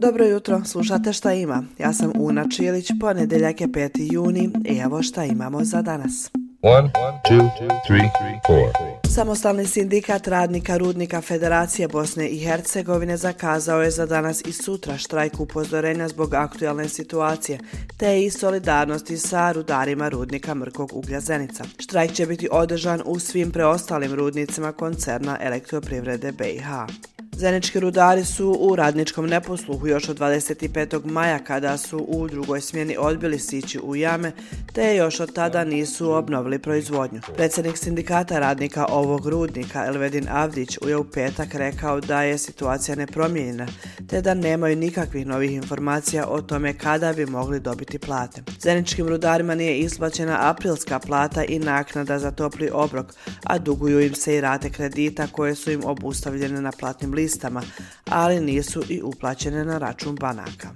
Dobro jutro, slušate šta ima. Ja sam Una Čilić, ponedeljak je 5. juni i evo šta imamo za danas. One, two, three, Samostalni sindikat radnika Rudnika Federacije Bosne i Hercegovine zakazao je za danas i sutra štrajk upozorenja zbog aktualne situacije, te i solidarnosti sa rudarima Rudnika Mrkog uglja Zenica. Štrajk će biti održan u svim preostalim rudnicima koncerna elektroprivrede BiH. Zenički rudari su u radničkom neposluhu još od 25. maja kada su u drugoj smjeni odbili sići u jame, te još od tada nisu obnovili proizvodnju. Predsjednik sindikata radnika ovog rudnika Elvedin Avdić je u petak rekao da je situacija nepromijenjena, te da nemaju nikakvih novih informacija o tome kada bi mogli dobiti plate. Zeničkim rudarima nije isplaćena aprilska plata i naknada za topli obrok, a duguju im se i rate kredita koje su im obustavljene na platnim listima listama, ali nisu i uplaćene na račun banaka.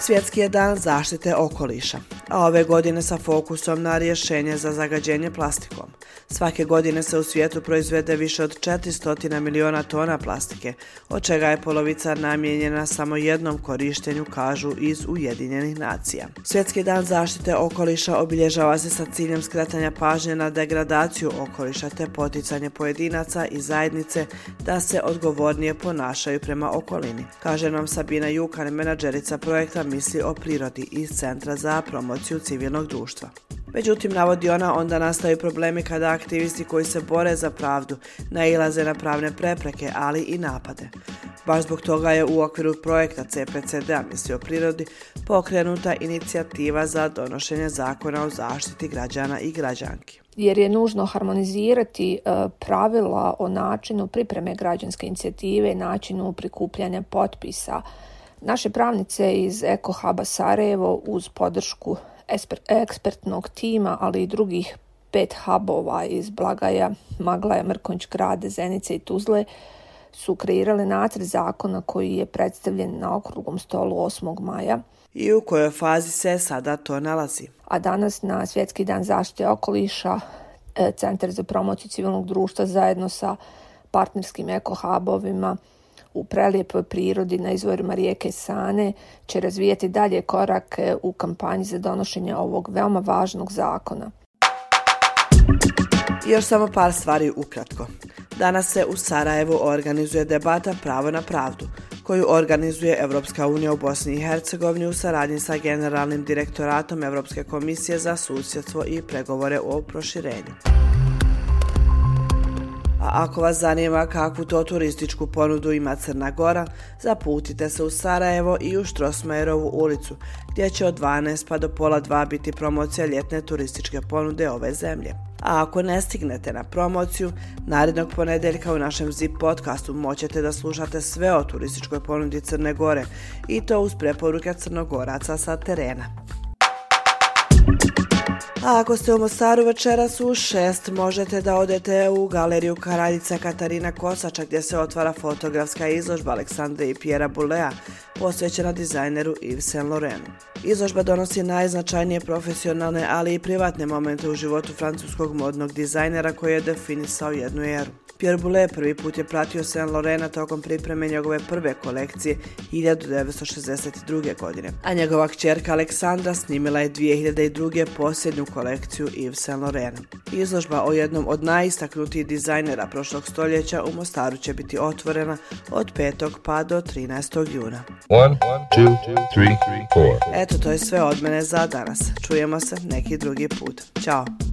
Svjetski je dan zaštite okoliša, a ove godine sa fokusom na rješenje za zagađenje plastikom. Svake godine se u svijetu proizvede više od 400 miliona tona plastike, od čega je polovica namijenjena samo jednom korištenju, kažu iz Ujedinjenih nacija. Svjetski dan zaštite okoliša obilježava se sa ciljem skretanja pažnje na degradaciju okoliša te poticanje pojedinaca i zajednice da se odgovornije ponašaju prema okolini, kaže nam Sabina Jukan, menadžerica projekta Misli o prirodi iz Centra za promociju civilnog društva. Međutim, navodi ona, onda nastaju problemi kada aktivisti koji se bore za pravdu nailaze na pravne prepreke, ali i napade. Baš zbog toga je u okviru projekta CPCD, misli o prirodi, pokrenuta inicijativa za donošenje zakona o zaštiti građana i građanki. Jer je nužno harmonizirati e, pravila o načinu pripreme građanske inicijative, načinu prikupljanja potpisa. Naše pravnice iz Eko Huba Sarajevo uz podršku ekspertnog tima, ali i drugih pet hubova iz Blagaja, Maglaja, Mrkonć, Grade, Zenice i Tuzle su kreirali nacrt zakona koji je predstavljen na okruglom stolu 8. maja. I u kojoj fazi se sada to nalazi? A danas na Svjetski dan zaštite okoliša e, Centar za promociju civilnog društva zajedno sa partnerskim ekohubovima u prelijepoj prirodi na izvorima rijeke Sane će razvijeti dalje korak e, u kampanji za donošenje ovog veoma važnog zakona. Još samo par stvari ukratko. Danas se u Sarajevu organizuje debata Pravo na pravdu, koju organizuje Evropska unija u Bosni i Hercegovini u saradnji sa Generalnim direktoratom Evropske komisije za susjedstvo i pregovore o proširenju. A ako vas zanima kakvu to turističku ponudu ima Crna Gora, zaputite se u Sarajevo i u Štrosmajerovu ulicu, gdje će od 12 pa do pola 2 biti promocija ljetne turističke ponude ove zemlje. A ako ne stignete na promociju, narednog ponedeljka u našem ZIP podcastu moćete da slušate sve o turističkoj ponudi Crne Gore i to uz preporuke crnogoraca sa terena. A ako ste u Mostaru večeras u šest, možete da odete u galeriju Karaljica Katarina Kosača gdje se otvara fotografska izložba Aleksandre i Pjera Bulea posvećena dizajneru Yves Saint Laurent. Izložba donosi najznačajnije profesionalne, ali i privatne momente u životu francuskog modnog dizajnera koji je definisao jednu eru. Pierre Boulez prvi put je pratio Saint Laurent tokom pripreme njegove prve kolekcije 1962. godine, a njegova kćerka Aleksandra snimila je 2002. posljednju kolekciju Yves Saint Laurent. Izložba o jednom od najistaknutijih dizajnera prošlog stoljeća u Mostaru će biti otvorena od 5. pa do 13. juna. One, two, three, Eto, to je sve od mene za danas. Čujemo se neki drugi put. Ćao!